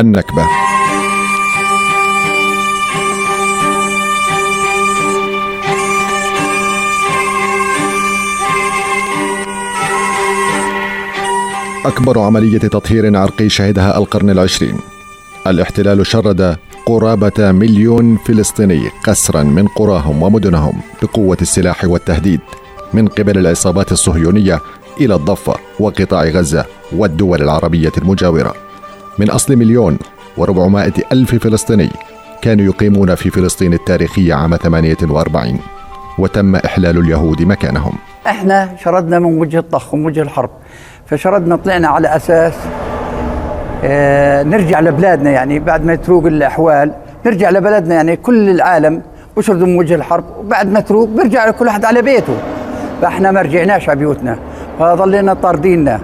النكبة. أكبر عملية تطهير عرقي شهدها القرن العشرين. الاحتلال شرد قرابة مليون فلسطيني قسرا من قراهم ومدنهم بقوة السلاح والتهديد من قبل العصابات الصهيونية إلى الضفة وقطاع غزة والدول العربية المجاورة. من أصل مليون وربعمائة ألف فلسطيني كانوا يقيمون في فلسطين التاريخية عام 48 وتم إحلال اليهود مكانهم. إحنا شردنا من وجه الضخ ومن وجه الحرب فشردنا طلعنا على أساس آه نرجع لبلادنا يعني بعد ما تروق الأحوال نرجع لبلدنا يعني كل العالم بشردوا من وجه الحرب وبعد ما تروق بيرجع كل واحد على بيته. فإحنا ما رجعناش على بيوتنا فظلينا طارديننا.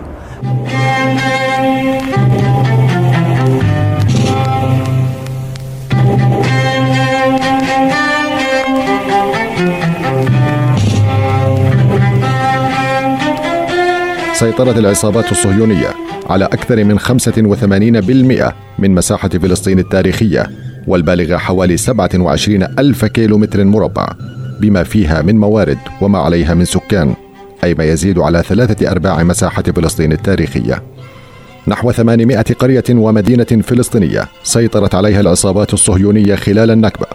سيطرت العصابات الصهيونية على أكثر من 85% من مساحة فلسطين التاريخية والبالغة حوالي 27 ألف كيلو متر مربع بما فيها من موارد وما عليها من سكان أي ما يزيد على ثلاثة أرباع مساحة فلسطين التاريخية. نحو 800 قرية ومدينة فلسطينية سيطرت عليها العصابات الصهيونية خلال النكبة.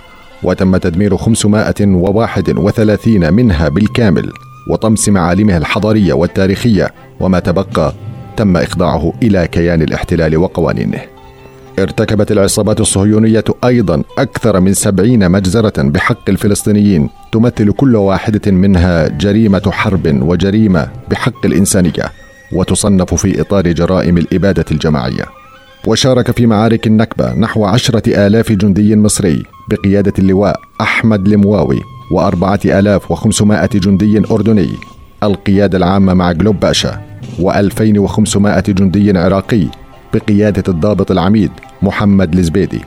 وتم تدمير 531 منها بالكامل وطمس معالمها الحضارية والتاريخية وما تبقى تم إخضاعه إلى كيان الاحتلال وقوانينه. ارتكبت العصابات الصهيونية أيضا أكثر من سبعين مجزرة بحق الفلسطينيين تمثل كل واحدة منها جريمة حرب وجريمة بحق الإنسانية وتصنف في إطار جرائم الإبادة الجماعية. وشارك في معارك النكبة نحو عشرة آلاف جندي مصري بقيادة اللواء أحمد المواوي وأربعة آلاف وخمسمائة جندي أردني. القيادة العامة مع جلوب باشا و2500 جندي عراقي بقيادة الضابط العميد محمد الزبيدي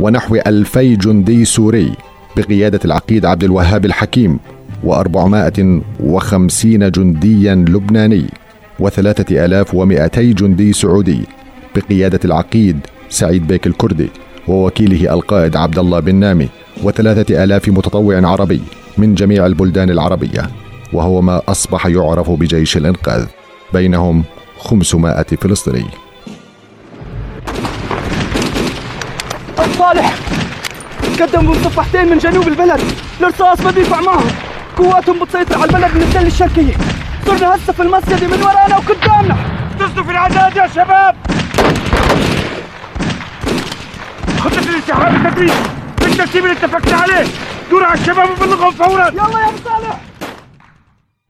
ونحو ألفي جندي سوري بقيادة العقيد عبد الوهاب الحكيم و450 جنديا لبناني وثلاثة آلاف ومئتي جندي سعودي بقيادة العقيد سعيد بيك الكردي. ووكيله القائد عبد الله بن نامي وثلاثة آلاف متطوع عربي من جميع البلدان العربية وهو ما أصبح يعرف بجيش الإنقاذ بينهم 500 فلسطيني. الصالح قدموا مصفحتين من جنوب البلد الرصاص ما بينفع معهم. قواتهم بتسيطر على البلد من التل الشرقية صرنا هسه في المسجد من ورانا وقدامنا. تصدوا في العداد يا شباب! خطة الانسحاب التدريجي بالترتيب اللي اتفقنا عليه دور على الشباب وبلغهم فورا يلا يا صالح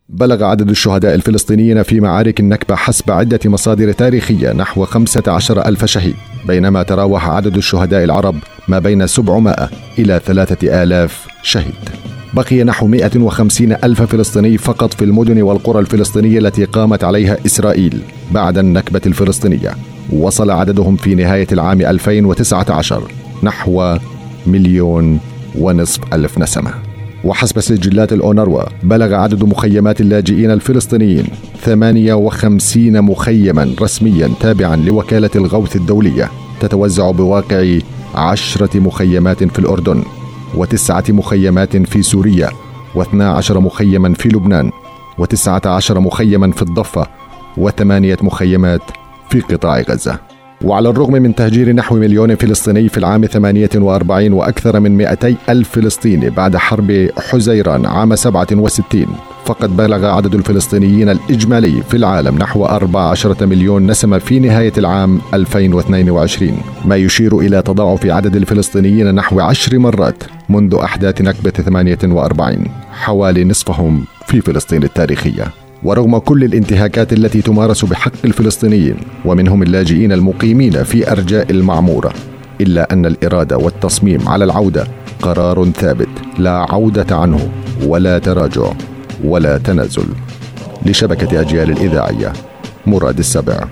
بلغ عدد الشهداء الفلسطينيين في معارك النكبة حسب عدة مصادر تاريخية نحو 15 ألف شهيد بينما تراوح عدد الشهداء العرب ما بين 700 إلى 3000 شهيد. بقي نحو 150 ألف فلسطيني فقط في المدن والقرى الفلسطينية التي قامت عليها إسرائيل بعد النكبة الفلسطينية. وصل عددهم في نهاية العام 2019 نحو مليون ونصف ألف نسمة. وحسب سجلات الأونروا بلغ عدد مخيمات اللاجئين الفلسطينيين 58 مخيما رسميا تابعا لوكالة الغوث الدولية تتوزع بواقع عشرة مخيمات في الأردن وتسعة مخيمات في سوريا واثنا عشر مخيما في لبنان وتسعة عشر مخيما في الضفة وثمانية مخيمات في قطاع غزة. وعلى الرغم من تهجير نحو مليون فلسطيني في العام 48 وأكثر من 200 ألف فلسطيني بعد حرب حزيران عام 67 فقد بلغ عدد الفلسطينيين الإجمالي في العالم نحو 14 مليون نسمة في نهاية العام 2022 ما يشير إلى تضاعف عدد الفلسطينيين نحو عشر مرات منذ أحداث نكبة 48 حوالي نصفهم في فلسطين التاريخية. ورغم كل الانتهاكات التي تمارس بحق الفلسطينيين ومنهم اللاجئين المقيمين في أرجاء المعمورة إلا أن الإرادة والتصميم على العودة قرار ثابت لا عودة عنه ولا تراجع ولا تنازل. لشبكة أجيال الإذاعية مراد السبع.